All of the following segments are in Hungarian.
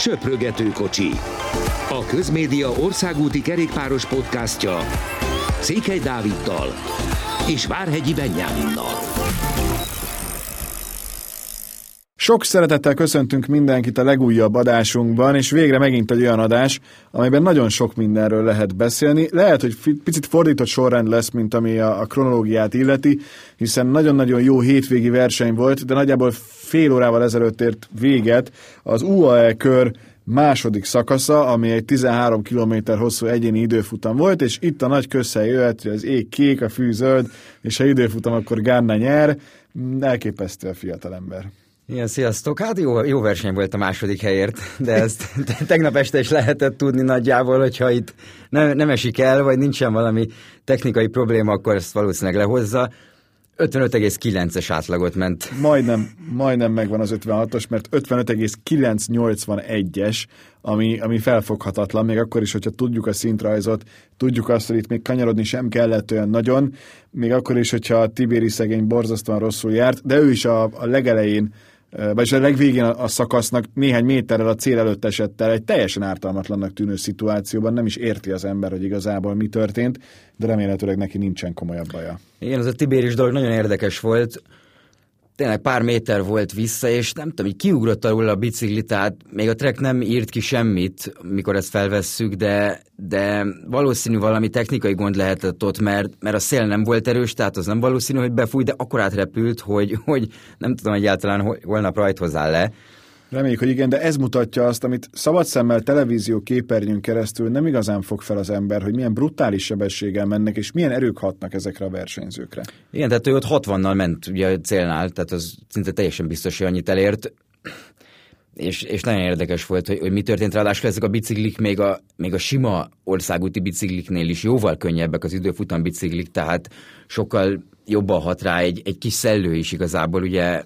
Söprögető kocsi. A Közmédia országúti kerékpáros podcastja Székely Dáviddal és Várhegyi Benyáminnal. Sok szeretettel köszöntünk mindenkit a legújabb adásunkban, és végre megint egy olyan adás, amelyben nagyon sok mindenről lehet beszélni. Lehet, hogy picit fordított sorrend lesz, mint ami a, a kronológiát illeti, hiszen nagyon-nagyon jó hétvégi verseny volt, de nagyjából fél órával ezelőtt ért véget az UAE kör második szakasza, ami egy 13 km hosszú egyéni időfutam volt, és itt a nagy közszel jöhet, hogy az ég kék, a fű zöld, és ha időfutam, akkor Gárna nyer. Elképesztő a fiatalember. Igen, sziasztok! Hát jó, jó verseny volt a második helyért, de ezt tegnap este is lehetett tudni nagyjából, hogyha itt nem, nem esik el, vagy nincsen valami technikai probléma, akkor ezt valószínűleg lehozza. 55,9-es átlagot ment. Majdnem, majdnem megvan az 56-os, mert 55,981-es, ami, ami felfoghatatlan, még akkor is, hogyha tudjuk a szintrajzot, tudjuk azt, hogy itt még kanyarodni sem kellett olyan nagyon, még akkor is, hogyha a Tibéri szegény borzasztóan rosszul járt, de ő is a, a legelején vagyis a legvégén a, szakasznak néhány méterrel a cél előtt esett el egy teljesen ártalmatlannak tűnő szituációban, nem is érti az ember, hogy igazából mi történt, de remélhetőleg neki nincsen komolyabb baja. Igen, ez a Tibéris dolog nagyon érdekes volt tényleg pár méter volt vissza, és nem tudom, így kiugrott alul a bicikli, tehát még a trek nem írt ki semmit, mikor ezt felvesszük, de, de valószínű valami technikai gond lehetett ott, mert, mert a szél nem volt erős, tehát az nem valószínű, hogy befúj, de akkor átrepült, hogy, hogy nem tudom egyáltalán holnap rajt hozzá le. Reméljük, hogy igen, de ez mutatja azt, amit szabad szemmel televízió képernyőn keresztül nem igazán fog fel az ember, hogy milyen brutális sebességgel mennek, és milyen erők hatnak ezekre a versenyzőkre. Igen, tehát ő ott 60-nal ment ugye célnál, tehát az szinte teljesen biztos, hogy annyit elért. És, és nagyon érdekes volt, hogy, hogy mi történt. Ráadásul ezek a biciklik még a, még a sima országúti bicikliknél is jóval könnyebbek az időfutam biciklik, tehát sokkal jobban hat rá egy, egy kis szellő is igazából, ugye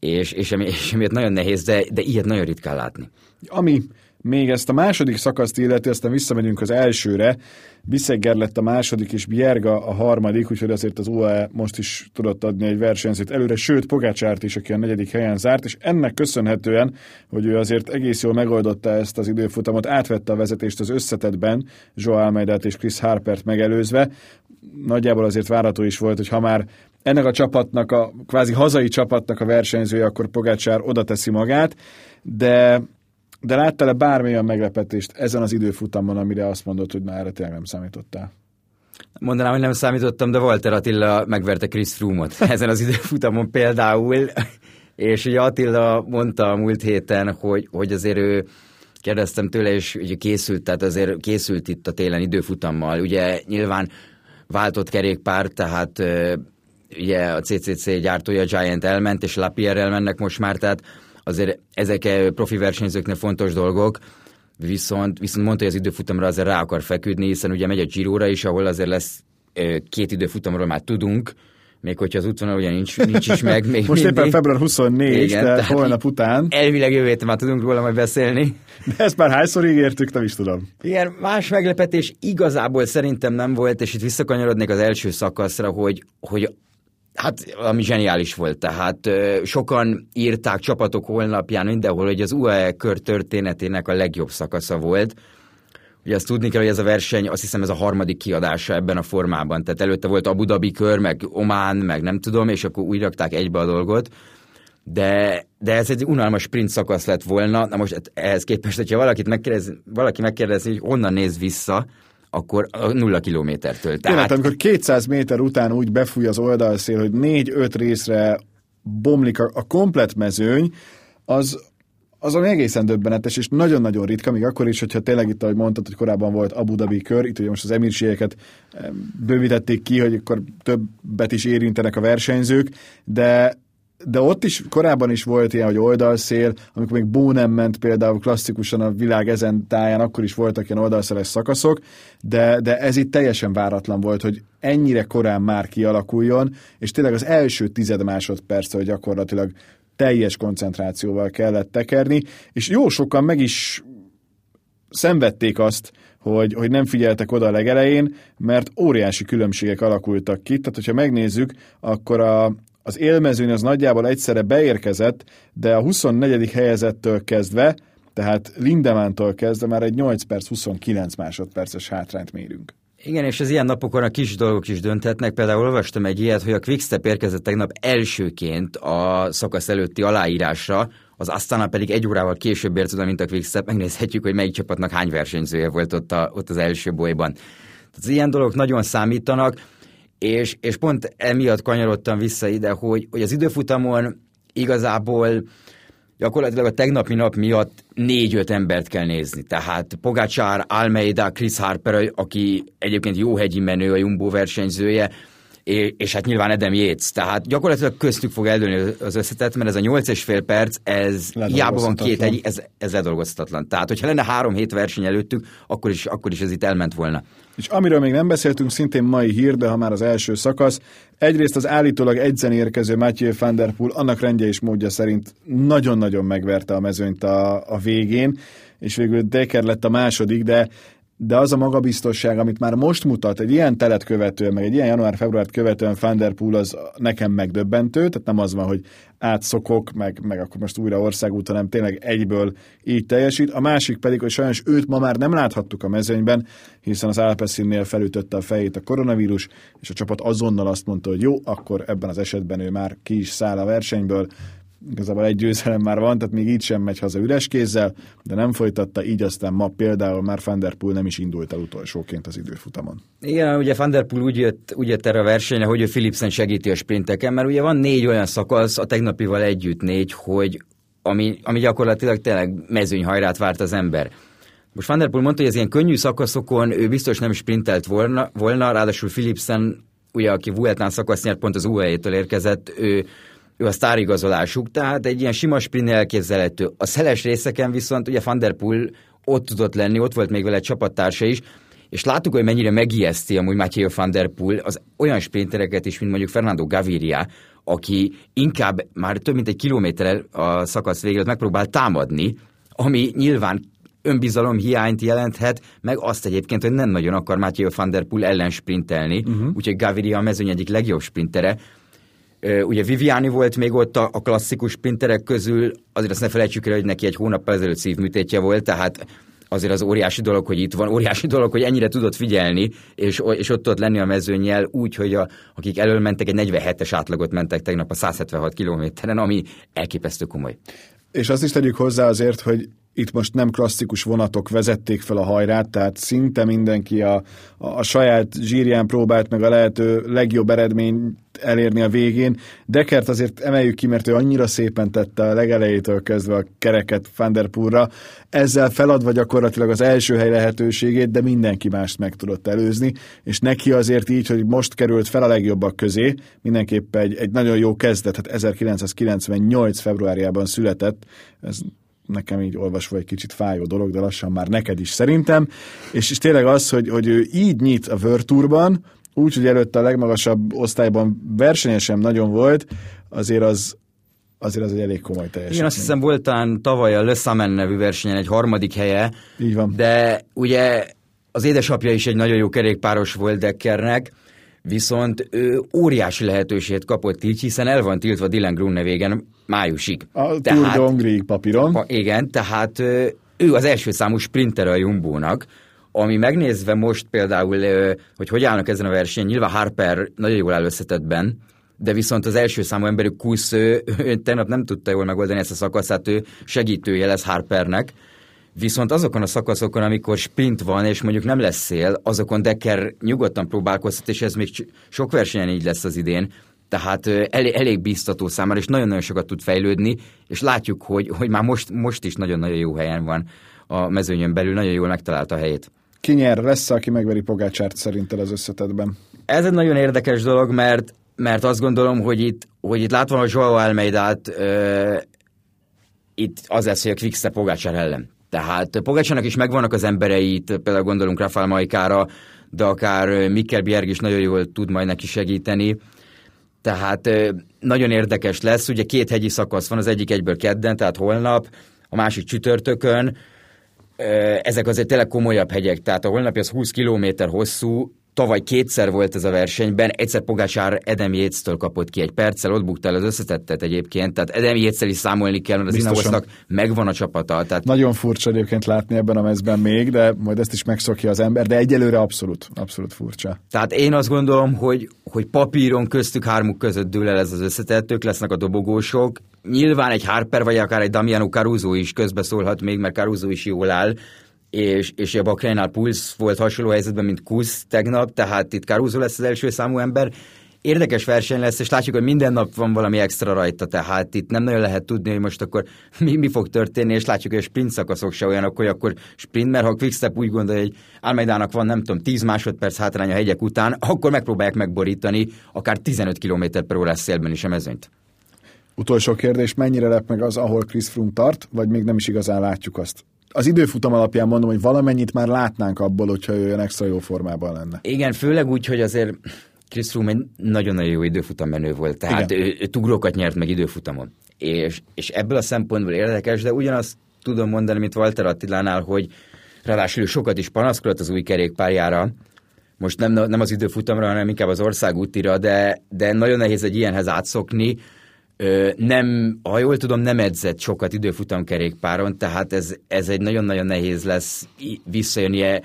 és, és, emi, és emiatt nagyon nehéz, de, de ilyet nagyon ritkán látni. Ami még ezt a második szakaszt illeti, aztán visszamegyünk az elsőre. Biszegger lett a második, és Bjerga a harmadik, úgyhogy azért az UAE most is tudott adni egy versenyzőt előre, sőt Pogácsárt is, aki a negyedik helyen zárt, és ennek köszönhetően, hogy ő azért egész jól megoldotta ezt az időfutamot, átvette a vezetést az összetetben, Joao Almeidát és Chris Harpert megelőzve. Nagyjából azért várható is volt, hogy ha már ennek a csapatnak, a kvázi hazai csapatnak a versenyzője, akkor Pogácsár oda teszi magát, de, de láttál-e bármilyen meglepetést ezen az időfutamon, amire azt mondod, hogy már erre tényleg nem számítottál? Mondanám, hogy nem számítottam, de Walter Attila megverte Chris Froome-ot ezen az időfutamon például, és ugye Attila mondta a múlt héten, hogy, hogy azért ő kérdeztem tőle, és ugye készült, tehát azért készült itt a télen időfutammal. Ugye nyilván váltott kerékpár, tehát ugye a CCC gyártója Giant elment, és Lapierre elmennek most már, tehát azért ezek profi versenyzőknek fontos dolgok, viszont, viszont mondta, hogy az időfutamra azért rá akar feküdni, hiszen ugye megy a giro is, ahol azért lesz két időfutamról már tudunk, még hogyha az útvonal ugye nincs, nincs is meg. Még Most mindig. éppen február 24, Igen, tehát holnap után. Elvileg jövő héten már tudunk róla majd beszélni. De ezt már hányszor ígértük, nem is tudom. Igen, más meglepetés igazából szerintem nem volt, és itt visszakanyarodnék az első szakaszra, hogy, hogy Hát, ami zseniális volt, tehát sokan írták csapatok holnapján mindenhol, hogy az UAE kör történetének a legjobb szakasza volt. Ugye azt tudni kell, hogy ez a verseny, azt hiszem ez a harmadik kiadása ebben a formában. Tehát előtte volt a Budabi kör, meg Omán, meg nem tudom, és akkor úgy rakták egybe a dolgot. De, de ez egy unalmas sprint szakasz lett volna. Na most ehhez képest, hogyha valakit megkérdez, valaki megkérdezi, hogy honnan néz vissza, akkor a nulla kilométertől. Tehát... Tényleg, amikor 200 méter után úgy befúj az oldalszél, hogy 4-5 részre bomlik a, a komplet mezőny, az, az ami egészen döbbenetes, és nagyon-nagyon ritka, még akkor is, hogyha tényleg itt, ahogy mondtad, hogy korábban volt Abu Dhabi kör, itt ugye most az emirségeket bővítették ki, hogy akkor többet is érintenek a versenyzők, de de ott is korábban is volt ilyen, hogy oldalszél, amikor még Bó nem ment például klasszikusan a világ ezen táján, akkor is voltak ilyen oldalszéles szakaszok, de, de ez itt teljesen váratlan volt, hogy ennyire korán már kialakuljon, és tényleg az első tized másodperc, hogy gyakorlatilag teljes koncentrációval kellett tekerni, és jó sokan meg is szenvedték azt, hogy, hogy nem figyeltek oda a legelején, mert óriási különbségek alakultak ki. Tehát, hogyha megnézzük, akkor a, az élmezőn az nagyjából egyszerre beérkezett, de a 24. helyezettől kezdve tehát Lindemántól kezdve már egy 8 perc 29 másodperces hátrányt mérünk. Igen, és az ilyen napokon a kis dolgok is dönthetnek. Például olvastam egy ilyet, hogy a Quickstep érkezett tegnap elsőként a szakasz előtti aláírásra, az Astana pedig egy órával később ért oda, mint a Quickstep. Megnézhetjük, hogy melyik csapatnak hány versenyzője volt ott, a, ott az első bolyban. Tehát az ilyen dolgok nagyon számítanak, és, és pont emiatt kanyarodtam vissza ide, hogy, hogy az időfutamon igazából gyakorlatilag a tegnapi nap miatt négy-öt embert kell nézni. Tehát Pogácsár, Almeida, Chris Harper, aki egyébként jó hegyi menő, a Jumbo versenyzője, és hát nyilván Edem Yates. Tehát gyakorlatilag köztük fog eldőlni az összetett, mert ez a 8 és fél perc, ez hiába van két egy, ez, ez ledolgozhatatlan. Tehát, hogyha lenne három hét verseny előttük, akkor is, akkor is ez itt elment volna. És amiről még nem beszéltünk, szintén mai hír, de ha már az első szakasz, egyrészt az állítólag egyzen érkező Mathieu van der Poel annak rendje és módja szerint nagyon-nagyon megverte a mezőnyt a, a végén, és végül Deker lett a második, de de az a magabiztosság, amit már most mutat, egy ilyen telet követően, meg egy ilyen január-februárt követően Van Der Poel az nekem megdöbbentő, tehát nem az van, hogy átszokok, meg, meg akkor most újra országút, hanem tényleg egyből így teljesít. A másik pedig, hogy sajnos őt ma már nem láthattuk a mezőnyben, hiszen az Alpeszinnél felütötte a fejét a koronavírus, és a csapat azonnal azt mondta, hogy jó, akkor ebben az esetben ő már ki is száll a versenyből, igazából egy győzelem már van, tehát még így sem megy haza üres kézzel, de nem folytatta, így aztán ma például már Van Der Poel nem is indult el utolsóként az időfutamon. Igen, ugye Van Der Poel úgy jött, úgy jött erre a versenyre, hogy ő Philipsen segíti a sprinteken, mert ugye van négy olyan szakasz, a tegnapival együtt négy, hogy ami, ami gyakorlatilag tényleg mezőnyhajrát várt az ember. Most Van Der Poel mondta, hogy az ilyen könnyű szakaszokon ő biztos nem sprintelt volna, volna ráadásul Philipsen, ugye, aki Vueltán szakasz nyert, pont az UAE-től érkezett, ő ő a sztárigazolásuk, tehát egy ilyen sima sprint elképzelhető. A szeles részeken viszont ugye Van der Poel ott tudott lenni, ott volt még vele egy csapattársa is, és láttuk, hogy mennyire megijeszti amúgy Mathieu van der Poel az olyan sprintereket is, mint mondjuk Fernando Gaviria, aki inkább már több mint egy kilométerrel a szakasz végén megpróbál támadni, ami nyilván önbizalom hiányt jelenthet, meg azt egyébként, hogy nem nagyon akar Mathieu van der Poel ellen sprintelni, uh-huh. úgyhogy Gaviria a mezőny egyik legjobb sprintere, Ugye Viviani volt még ott a, klasszikus sprinterek közül, azért azt ne felejtsük el, hogy neki egy hónap ezelőtt szívműtétje volt, tehát azért az óriási dolog, hogy itt van, óriási dolog, hogy ennyire tudott figyelni, és, és ott tudott lenni a mezőnyel úgy, hogy a, akik elől mentek, egy 47-es átlagot mentek tegnap a 176 kilométeren, ami elképesztő komoly. És azt is tegyük hozzá azért, hogy itt most nem klasszikus vonatok vezették fel a hajrát, tehát szinte mindenki a, a, a saját zsírján próbált meg a lehető legjobb eredményt elérni a végén. Dekert azért emeljük ki, mert ő annyira szépen tette a legelejétől kezdve a kereket Fanderpurra, ezzel feladva gyakorlatilag az első hely lehetőségét, de mindenki mást meg tudott előzni, és neki azért így, hogy most került fel a legjobbak közé, mindenképp egy, egy nagyon jó kezdet, hát 1998 februárjában született, ez nekem így olvasva egy kicsit fájó dolog, de lassan már neked is szerintem, és, és tényleg az, hogy, hogy ő így nyit a Virtúrban, úgy, hogy előtte a legmagasabb osztályban versenyesem nagyon volt, azért az, azért az egy elég komoly teljesítmény. Igen, azt hiszem voltán tavaly a Le Samen nevű versenyen egy harmadik helye, Így van. de ugye az édesapja is egy nagyon jó kerékpáros volt Deckernek, viszont ő óriási lehetőséget kapott így, hiszen el van tiltva Dylan Grunnevégen májusig. A tehát, Tour de papíron. Igen, tehát ő az első számú sprinter a Jumbónak, ami megnézve most például, hogy hogy állnak ezen a versenyen, nyilván Harper nagyon jól áll összetettben, de viszont az első számú emberű Kusz, ő, ő tegnap nem tudta jól megoldani ezt a szakaszát, ő segítője lesz Harpernek, Viszont azokon a szakaszokon, amikor sprint van, és mondjuk nem lesz szél, azokon Decker nyugodtan próbálkozhat, és ez még sok versenyen így lesz az idén. Tehát elég, elég biztató számára, és nagyon-nagyon sokat tud fejlődni, és látjuk, hogy, hogy már most, most is nagyon-nagyon jó helyen van a mezőnyön belül, nagyon jól megtalálta a helyét. Ki nyer? Lesz, aki megveri Pogácsárt szerinted az összetetben? Ez egy nagyon érdekes dolog, mert, mert azt gondolom, hogy itt, hogy itt látva a Joao Almeidát, itt az lesz, hogy a Quickstep Pogácsár ellen. Tehát Pogácsának is megvannak az embereit, például gondolunk Rafael Majkára, de akár Mikkel Bjerg is nagyon jól tud majd neki segíteni. Tehát nagyon érdekes lesz, ugye két hegyi szakasz van, az egyik egyből kedden, tehát holnap, a másik csütörtökön, ezek azért tényleg komolyabb hegyek, tehát a holnapi az 20 km hosszú, Tavaly kétszer volt ez a versenyben, egyszer Pogácsár Edem Jéctől kapott ki egy perccel, ott buktál az összetettet egyébként, tehát Edem Jécel is számolni kell, mert az Ineosnak megvan a csapata. Tehát... Nagyon furcsa egyébként látni ebben a mezben még, de majd ezt is megszokja az ember, de egyelőre abszolút, abszolút furcsa. Tehát én azt gondolom, hogy, hogy papíron köztük hármuk között dől el ez az összetett, ők lesznek a dobogósok, nyilván egy Harper vagy akár egy Damiano Caruso is közbeszólhat még, mert Caruso is jól áll, és, és a Bakreinál Puls volt hasonló helyzetben, mint Kusz tegnap, tehát itt Caruso lesz az első számú ember. Érdekes verseny lesz, és látjuk, hogy minden nap van valami extra rajta, tehát itt nem nagyon lehet tudni, hogy most akkor mi, mi fog történni, és látjuk, hogy a sprint szakaszok se olyanok, hogy akkor sprint, mert ha Quickstep úgy gondolja, hogy Almeidának van, nem tudom, 10 másodperc hátrány a hegyek után, akkor megpróbálják megborítani akár 15 km per órás szélben is a mezőnyt. Utolsó kérdés, mennyire lep meg az, ahol Chris Froome tart, vagy még nem is igazán látjuk azt? Az időfutam alapján mondom, hogy valamennyit már látnánk abból, hogyha ő olyan extra jó formában lenne. Igen, főleg úgy, hogy azért Chris Froome egy nagyon-nagyon jó időfutam menő volt, tehát ő, ő tugrókat nyert meg időfutamon. És, és ebből a szempontból érdekes, de ugyanazt tudom mondani, mint Walter Attilánál, hogy ráadásul sokat is panaszkodott az új kerékpárjára, most nem, nem az időfutamra, hanem inkább az országútira, de, de nagyon nehéz egy ilyenhez átszokni, nem, ha jól tudom, nem edzett sokat időfutam kerékpáron, tehát ez, ez egy nagyon-nagyon nehéz lesz visszajönnie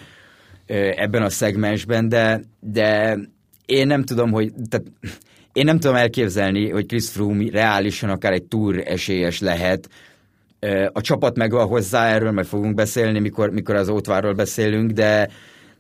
ebben a szegmensben, de, de én nem tudom, hogy tehát én nem tudom elképzelni, hogy Chris Froome reálisan akár egy túr esélyes lehet. A csapat megvan hozzá, erről meg fogunk beszélni, mikor, mikor az Ótvárról beszélünk, de,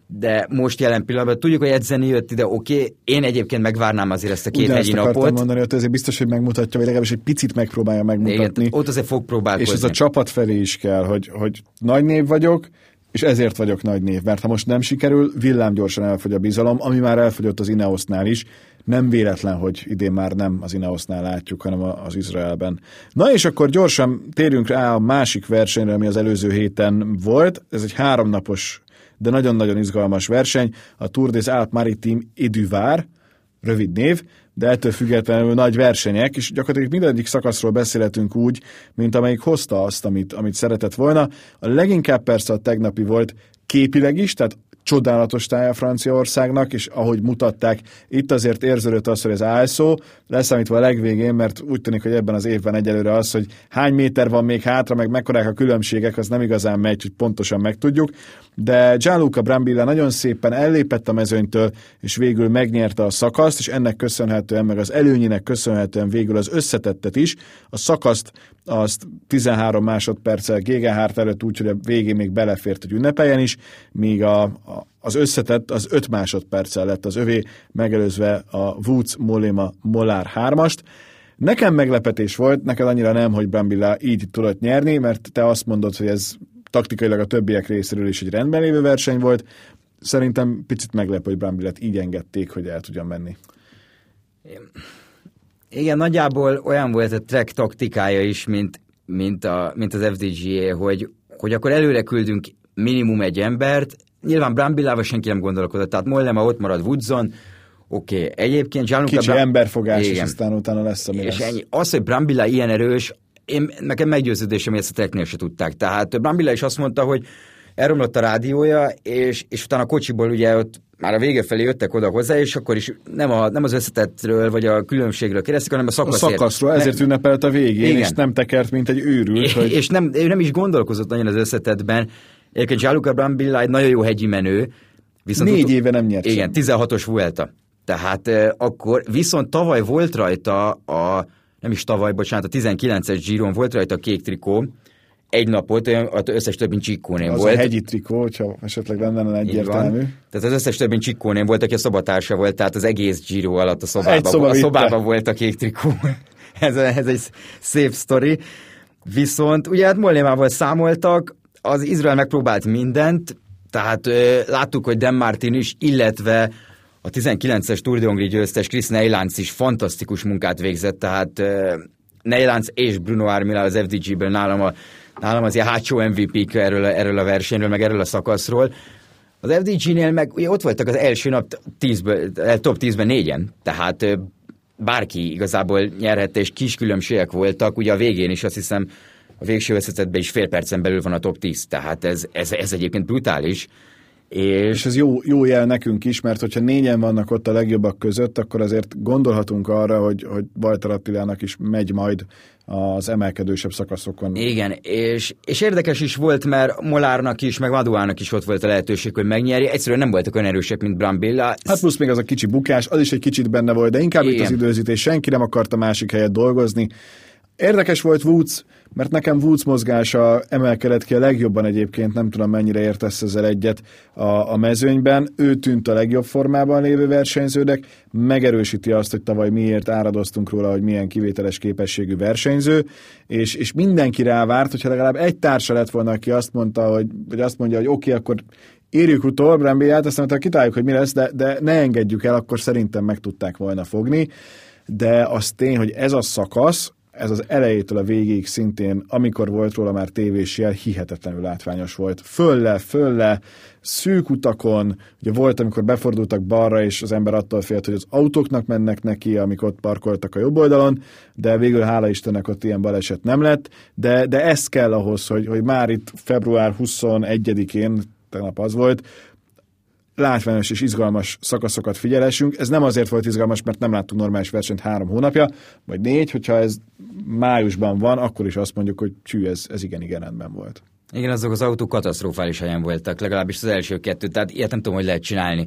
de most jelen pillanatban tudjuk, hogy edzeni jött ide, oké, okay. én egyébként megvárnám azért ezt a két hegyi napot. mondani, hogy azért biztos, hogy megmutatja, vagy legalábbis egy picit megpróbálja megmutatni. Igen, ott azért fog próbálkozni. És ez a csapat felé is kell, hogy, hogy nagy név vagyok, és ezért vagyok nagy név, mert ha most nem sikerül, villámgyorsan elfogy a bizalom, ami már elfogyott az Ineosnál is, nem véletlen, hogy idén már nem az Ineosnál látjuk, hanem az Izraelben. Na és akkor gyorsan térjünk rá a másik versenyre, ami az előző héten volt. Ez egy háromnapos de nagyon-nagyon izgalmas verseny, a Tour des Alpes Maritime Eduvár, rövid név, de ettől függetlenül nagy versenyek, és gyakorlatilag mindegyik szakaszról beszélhetünk úgy, mint amelyik hozta azt, amit, amit szeretett volna. A leginkább persze a tegnapi volt képileg is, tehát csodálatos tája Franciaországnak, és ahogy mutatták, itt azért érződött az, hogy az ASO, leszámítva a legvégén, mert úgy tűnik, hogy ebben az évben egyelőre az, hogy hány méter van még hátra, meg mekkorák a különbségek, az nem igazán megy, hogy pontosan megtudjuk, de Gianluca Brambilla nagyon szépen ellépett a mezőnytől, és végül megnyerte a szakaszt, és ennek köszönhetően, meg az előnyének köszönhetően végül az összetettet is. A szakaszt azt 13 másodperccel Gegenhárt előtt úgy, hogy a végén még belefért, hogy ünnepeljen is, míg a, a, az összetett az 5 másodperccel lett az övé, megelőzve a Woods Molema Mollár 3-ast. Nekem meglepetés volt, neked annyira nem, hogy Brambilla így tudott nyerni, mert te azt mondod, hogy ez taktikailag a többiek részéről is egy rendben lévő verseny volt. Szerintem picit meglepő, hogy Brambillet így engedték, hogy el tudjon menni. Igen, nagyjából olyan volt a track taktikája is, mint, mint, a, mint az FDGA, hogy, hogy akkor előre küldünk minimum egy embert, nyilván Brambillával senki nem gondolkodott, tehát Mollema ott marad Woodson, Oké, okay. egyébként Gianluca... Kicsi Bram... emberfogás, igen. és aztán utána lesz, ami és lesz. Ennyi. Az, hogy Brambilla ilyen erős, én, nekem meggyőződésem, hogy ezt a teknél se tudták. Tehát Brambilla is azt mondta, hogy elromlott a rádiója, és, és utána a kocsiból ugye ott már a vége felé jöttek oda hozzá, és akkor is nem, a, nem az összetettről, vagy a különbségről kérdezték, hanem a szakaszért. A szakaszról, ezért nem, ünnepelt a végén, igen. és nem tekert, mint egy őrült. És, hogy... és nem, ő nem is gondolkozott nagyon az összetettben. Egyébként Gianluca Brambilla egy nagyon jó hegyi menő. Viszont Négy ut- éve nem nyert. Igen, 16-os Vuelta. Tehát eh, akkor, viszont tavaly volt rajta a, nem is tavaly, bocsánat, a 19-es Giron volt rajta a kék trikó, egy napot, az összes több, mint Csikkóném az volt. a hegyi trikó, hogyha esetleg lenne egyértelmű. Tehát az összes több, mint Csikkóném volt, aki a szobatársa volt, tehát az egész Giro alatt a szobában, szoba a szobában volt a kék trikó. ez, ez egy szép sztori. Viszont ugye hát Mollémával számoltak, az Izrael megpróbált mindent, tehát ö, láttuk, hogy Dan Martin is, illetve a 19-es Tour de Hongrie győztes Chris Neylands is fantasztikus munkát végzett, tehát ö, és Bruno Armila az FDG-ből nálam, a, nálam az ilyen hátsó MVP-k erről, erről a versenyről, meg erről a szakaszról. Az FDG-nél meg ugye ott voltak az első nap tízből, eh, top 10-ben négyen, tehát bárki igazából nyerhette, és kis különbségek voltak, ugye a végén is azt hiszem a végső összetetben is fél percen belül van a top 10, tehát ez, ez, ez egyébként brutális, És, és ez jó, jó jel nekünk is, mert hogyha négyen vannak ott a legjobbak között, akkor azért gondolhatunk arra, hogy, hogy Bajtar Attilának is megy majd az emelkedősebb szakaszokon. Igen, és, és érdekes is volt, mert Molárnak is, meg Maduának is ott volt a lehetőség, hogy megnyerje. Egyszerűen nem voltak olyan erősek, mint Brambilla. Hát plusz még az a kicsi bukás, az is egy kicsit benne volt, de inkább Igen. itt az időzítés, senki nem akarta másik helyet dolgozni. Érdekes volt Woods, mert nekem Woods mozgása emelkedett ki a legjobban egyébként, nem tudom mennyire értesz ezzel egyet a, a mezőnyben. Ő tűnt a legjobb formában lévő versenyzőnek, megerősíti azt, hogy tavaly miért áradoztunk róla, hogy milyen kivételes képességű versenyző, és, és mindenki rá várt, hogyha legalább egy társa lett volna, aki azt mondta, hogy, vagy azt mondja, hogy oké, okay, akkor írjuk utol Brembiát, aztán mondta, kitáljuk, hogy mi lesz, de, de ne engedjük el, akkor szerintem meg tudták volna fogni. De az tény, hogy ez a szakasz, ez az elejétől a végéig szintén, amikor volt róla már tévés jel, hihetetlenül látványos volt. Fölle, fölle, szűk utakon, ugye volt, amikor befordultak balra, és az ember attól félt, hogy az autóknak mennek neki, amikor ott parkoltak a jobb oldalon, de végül hála Istennek ott ilyen baleset nem lett, de, de ez kell ahhoz, hogy, hogy már itt február 21-én, tegnap az volt, látványos és izgalmas szakaszokat figyelessünk. Ez nem azért volt izgalmas, mert nem láttunk normális versenyt három hónapja, vagy négy, hogyha ez májusban van, akkor is azt mondjuk, hogy csű, ez, ez igen, igen rendben volt. Igen, azok az autók katasztrofális helyen voltak, legalábbis az első kettő, tehát ilyet nem tudom, hogy lehet csinálni.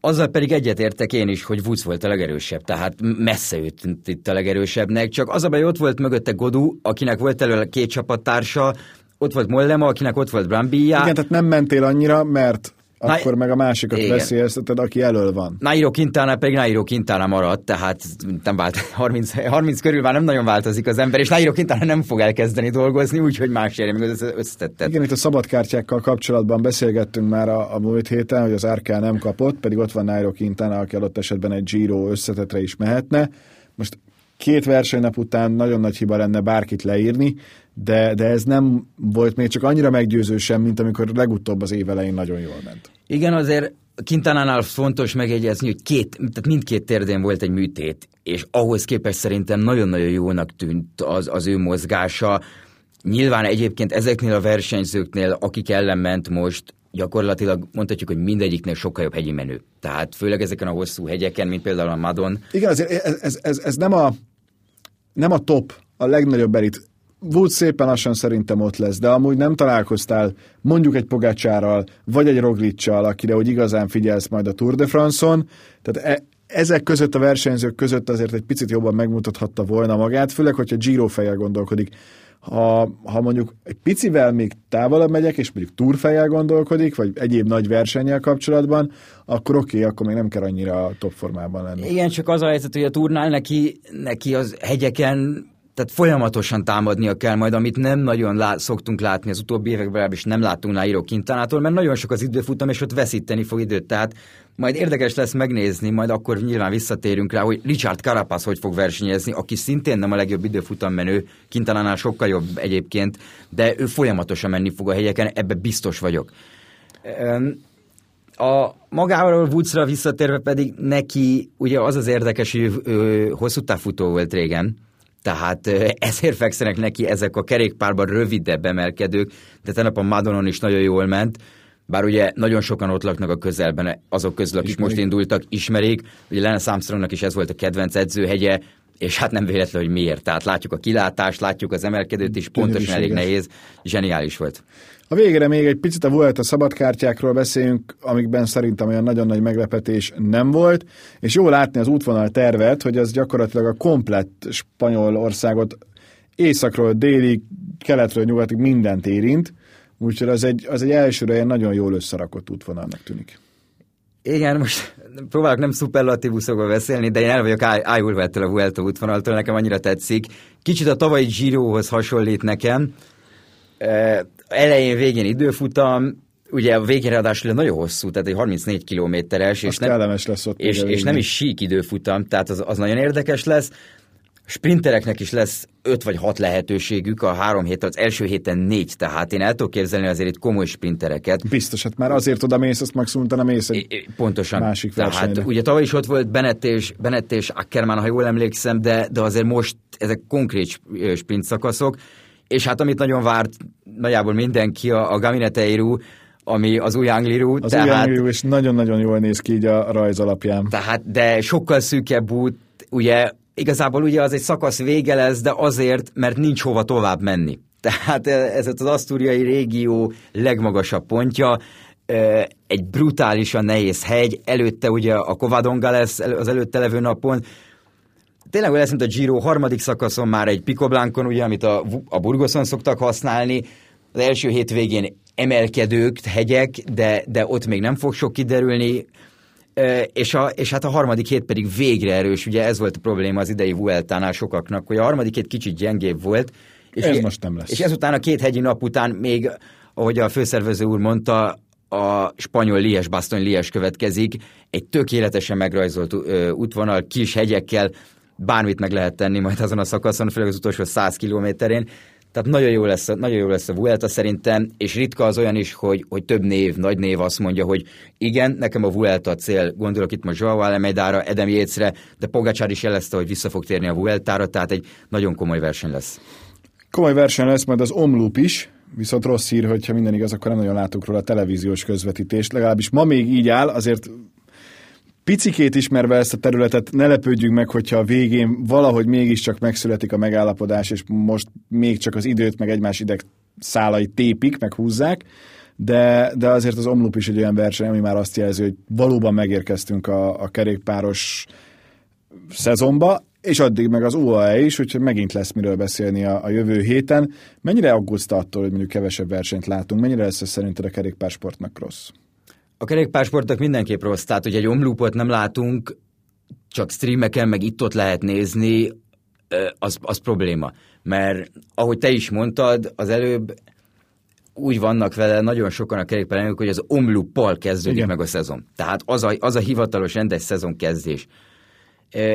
Azzal pedig egyetértek én is, hogy Woods volt a legerősebb, tehát messze őt itt a legerősebbnek, csak az a baj, ott volt mögötte Godu, akinek volt elő két csapattársa, ott volt Mollema, akinek ott volt Brambilla. Igen, tehát nem mentél annyira, mert akkor Na, meg a másikat igen. veszélyezteted, aki elől van. Nairo Quintana pedig Nairo Quintana maradt, tehát nem vált, 30, 30 körül már nem nagyon változik az ember, és Nairo Quintana nem fog elkezdeni dolgozni, úgyhogy más érje még az összetettet. Igen, itt a szabadkártyákkal kapcsolatban beszélgettünk már a, a múlt héten, hogy az Árká nem kapott, pedig ott van Nairo Quintana, aki adott esetben egy Giro összetetre is mehetne. Most két versenynap után nagyon nagy hiba lenne bárkit leírni, de, de ez nem volt még csak annyira meggyőző sem, mint amikor legutóbb az év elején nagyon jól ment. Igen, azért Kintanánál fontos megjegyezni, hogy két, tehát mindkét térdén volt egy műtét, és ahhoz képest szerintem nagyon-nagyon jónak tűnt az, az ő mozgása. Nyilván egyébként ezeknél a versenyzőknél, akik ellen ment most, gyakorlatilag mondhatjuk, hogy mindegyiknél sokkal jobb hegyi menő. Tehát főleg ezeken a hosszú hegyeken, mint például a Madon. Igen, azért ez, ez, ez, ez nem, a, nem a top, a legnagyobb elit Woods szépen lassan szerintem ott lesz, de amúgy nem találkoztál mondjuk egy Pogácsárral, vagy egy Roglicsal, akire hogy igazán figyelsz majd a Tour de France-on, tehát e, ezek között a versenyzők között azért egy picit jobban megmutathatta volna magát, főleg, hogyha Giro fejjel gondolkodik. Ha, ha mondjuk egy picivel még távolabb megyek, és mondjuk túrfejjel gondolkodik, vagy egyéb nagy versennyel kapcsolatban, akkor oké, okay, akkor még nem kell annyira top formában lenni. Igen, csak az a helyzet, hogy a turnál neki, neki az hegyeken tehát folyamatosan támadnia kell majd, amit nem nagyon lá- szoktunk látni az utóbbi években, és nem láttunk Nairo Quintánától, mert nagyon sok az időfutam, és ott veszíteni fog időt. Tehát majd érdekes lesz megnézni, majd akkor nyilván visszatérünk rá, hogy Richard Carapaz hogy fog versenyezni, aki szintén nem a legjobb időfutam menő, Quintánánál sokkal jobb egyébként, de ő folyamatosan menni fog a helyeken, ebbe biztos vagyok. A magáról Woodsra visszatérve pedig neki ugye az az érdekes, hogy hosszú távfutó volt régen, tehát ezért fekszenek neki ezek a kerékpárban rövidebb emelkedők, de tegnap a Madonon is nagyon jól ment, bár ugye nagyon sokan ott laknak a közelben, azok közül, akik Ismerik. most indultak, ismerik. Ugye Lance Armstrongnak is ez volt a kedvenc edzőhegye, és hát nem véletlen, hogy miért. Tehát látjuk a kilátást, látjuk az emelkedőt is, pontosan elég nehéz, zseniális volt. A végére még egy picit a volt a szabadkártyákról beszéljünk, amikben szerintem olyan nagyon nagy meglepetés nem volt, és jó látni az útvonal tervet, hogy az gyakorlatilag a komplett spanyol országot északról, délig, keletről, nyugatig mindent érint, úgyhogy az egy, az egy elsőre ilyen nagyon jól összerakott útvonalnak tűnik. Igen, most próbálok nem szuperlatívuszokba beszélni, de én el vagyok ájulva ettől a Vuelta útvonaltól, nekem annyira tetszik. Kicsit a tavalyi Girohoz hasonlít nekem, elején, végén időfutam, ugye a végéradásról nagyon hosszú, tehát egy 34 kilométeres, és, nem, lesz ott és, és nem is sík időfutam, tehát az, az nagyon érdekes lesz. Sprintereknek is lesz öt vagy hat lehetőségük, a három hét, az első héten négy, tehát én el tudok képzelni azért itt komoly sprintereket. Biztos, hát már azért oda mész, azt maximum utána mész egy Pontosan. másik Tehát ugye tavaly is ott volt Bennett és, Bennett és Ackermann, ha jól emlékszem, de, de azért most ezek konkrét sprint szakaszok, és hát amit nagyon várt nagyjából mindenki, a, a Gamineteiru, ami az új Angliru. Az tehát, új Angliru, és nagyon-nagyon jól néz ki így a rajz alapján. Tehát, de sokkal szűkebb út, ugye igazából ugye az egy szakasz vége lesz, de azért, mert nincs hova tovább menni. Tehát ez az asztúriai régió legmagasabb pontja, egy brutálisan nehéz hegy, előtte ugye a Covadonga lesz az előtte levő napon, tényleg olyan lesz, mint a Giro harmadik szakaszon már egy Picoblancon, ugye, amit a, a Burgoson szoktak használni, az első hétvégén emelkedők, hegyek, de, de ott még nem fog sok kiderülni, és, a, és hát a harmadik hét pedig végre erős, ugye ez volt a probléma az idei Vueltánál sokaknak, hogy a harmadik hét kicsit gyengébb volt. És ez most nem lesz. És ezután a két hegyi nap után még, ahogy a főszervező úr mondta, a spanyol Lies, Baston Lies következik, egy tökéletesen megrajzolt útvonal, kis hegyekkel, bármit meg lehet tenni majd azon a szakaszon, főleg az utolsó 100 kilométerén. Tehát nagyon jó lesz, nagyon jó lesz a Vuelta szerintem, és ritka az olyan is, hogy, hogy több név, nagy név azt mondja, hogy igen, nekem a Vuelta a cél, gondolok itt most Joao Alemeidára, Edem Jécre, de Pogacsár is jelezte, hogy vissza fog térni a Vueltára, tehát egy nagyon komoly verseny lesz. Komoly verseny lesz majd az Omloop is, viszont rossz hír, hogyha minden igaz, akkor nem nagyon látunk róla a televíziós közvetítést. Legalábbis ma még így áll, azért picikét ismerve ezt a területet, ne lepődjünk meg, hogyha a végén valahogy mégiscsak megszületik a megállapodás, és most még csak az időt, meg egymás ideg szálai tépik, meg húzzák, de, de azért az Omloop is egy olyan verseny, ami már azt jelzi, hogy valóban megérkeztünk a, a kerékpáros szezonba, és addig meg az UAE is, úgyhogy megint lesz miről beszélni a, a jövő héten. Mennyire aggódsz attól, hogy mondjuk kevesebb versenyt látunk? Mennyire lesz ez szerinted a kerékpársportnak rossz? A kerékpársportok mindenképp rossz, tehát hogy egy omlúpot nem látunk, csak streameken, meg itt-ott lehet nézni, az, az probléma. Mert ahogy te is mondtad, az előbb úgy vannak vele nagyon sokan a kerékpárolók, hogy az omluppal kezdődik Igen. meg a szezon. Tehát az a, az a hivatalos rendes szezon kezdés.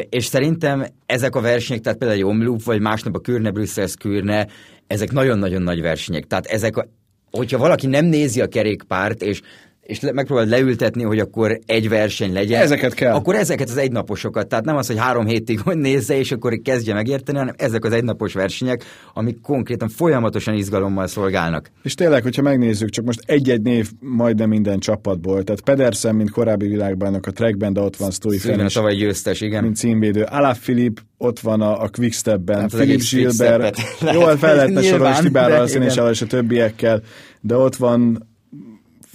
És szerintem ezek a versenyek, tehát például egy omlup, vagy másnap a Kürne, Brüsszel Kürne, ezek nagyon-nagyon nagy versenyek. Tehát ezek, a, hogyha valaki nem nézi a kerékpárt, és és le, megpróbáld leültetni, hogy akkor egy verseny legyen. Ezeket kell. Akkor ezeket az egynaposokat, tehát nem az, hogy három hétig nézze, és akkor kezdje megérteni, hanem ezek az egynapos versenyek, amik konkrétan folyamatosan izgalommal szolgálnak. És tényleg, hogyha megnézzük, csak most egy-egy név majdnem minden csapatból. Tehát Pedersen, mint korábbi világbajnok a trackben, de ott van Story Fenn tavaly győztes, igen. Mint címvédő. Alá Filip, ott van a, a Quickstepben, hát Philip Gilbert. Jó, hát fel lehetne sorolni Stibára, és a többiekkel, de ott van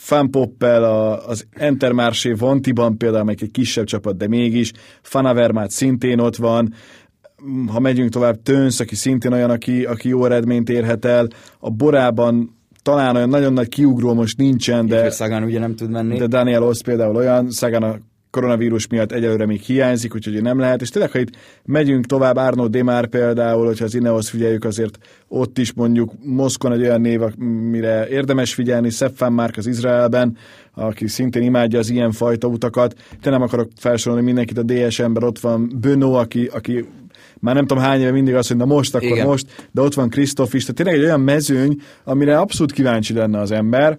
Fanpoppel, az Entermarché Vontiban például, amelyik egy kisebb csapat, de mégis, Fanavermát szintén ott van, ha megyünk tovább, Tönsz, aki szintén olyan, aki, aki jó eredményt érhet el, a Borában talán olyan nagyon nagy kiugró most nincsen, de... Szagán ugye nem tud menni. De Daniel Osz például olyan, Szagán a koronavírus miatt egyelőre még hiányzik, úgyhogy nem lehet. És tényleg, ha itt megyünk tovább, Arno Demár például, hogyha az Ineos figyeljük, azért ott is mondjuk Moszkon egy olyan név, mire érdemes figyelni, Szeffán Márk az Izraelben, aki szintén imádja az ilyen fajta utakat. Te nem akarok felsorolni mindenkit a DSM-ben, ott van Bönó, aki, aki már nem tudom hány éve mindig azt, hogy na most, akkor Igen. most, de ott van Krisztof is, tehát tényleg egy olyan mezőny, amire abszolút kíváncsi lenne az ember,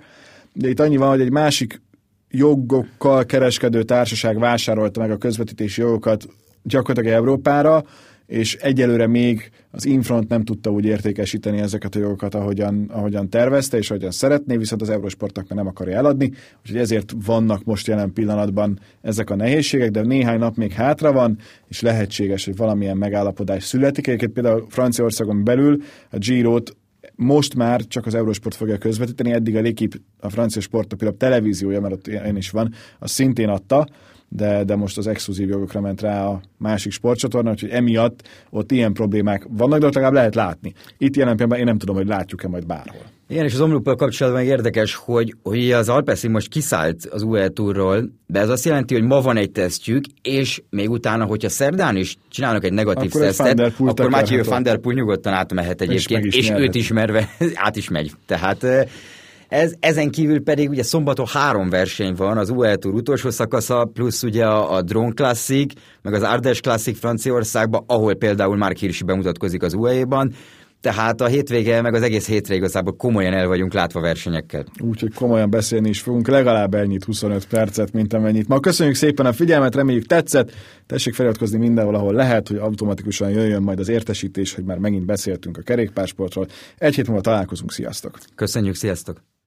de itt annyi van, hogy egy másik jogokkal kereskedő társaság vásárolta meg a közvetítési jogokat gyakorlatilag Európára, és egyelőre még az Infront nem tudta úgy értékesíteni ezeket a jogokat, ahogyan, ahogyan tervezte, és ahogyan szeretné, viszont az Eurosportnak nem akarja eladni, úgyhogy ezért vannak most jelen pillanatban ezek a nehézségek, de néhány nap még hátra van, és lehetséges, hogy valamilyen megállapodás születik. Egyébként például Franciaországon belül a Giro-t most már csak az Eurosport fogja közvetíteni, eddig a L'équipe, a francia sportnapilap televíziója, mert ott ilyen is van, az szintén adta, de, de most az exkluzív jogokra ment rá a másik sportcsatorna, úgyhogy emiatt ott ilyen problémák vannak, de ott legalább lehet látni. Itt jelen pillanatban én nem tudom, hogy látjuk-e majd bárhol. Igen, és az omluppal kapcsolatban érdekes, hogy, hogy az Alpeszi most kiszállt az UE Tourról, de ez azt jelenti, hogy ma van egy tesztjük, és még utána, hogyha szerdán is csinálnak egy negatív akkor tesztet, akkor Mathieu van der Poel nyugodtan átmehet egyébként, és, és őt ismerve át is megy. Tehát ez, ezen kívül pedig ugye szombaton három verseny van, az UE Tour utolsó szakasza, plusz ugye a, a Drone Classic, meg az Ardèche Classic Franciaországban, ahol például már Hirschi bemutatkozik az UE-ban, tehát a hétvége, meg az egész hétre igazából komolyan el vagyunk látva versenyekkel. Úgyhogy komolyan beszélni is fogunk, legalább ennyit, 25 percet, mint amennyit. Ma köszönjük szépen a figyelmet, reméljük tetszett. Tessék feliratkozni mindenhol, ahol lehet, hogy automatikusan jöjjön majd az értesítés, hogy már megint beszéltünk a kerékpársportról. Egy hét múlva találkozunk, sziasztok! Köszönjük, sziasztok!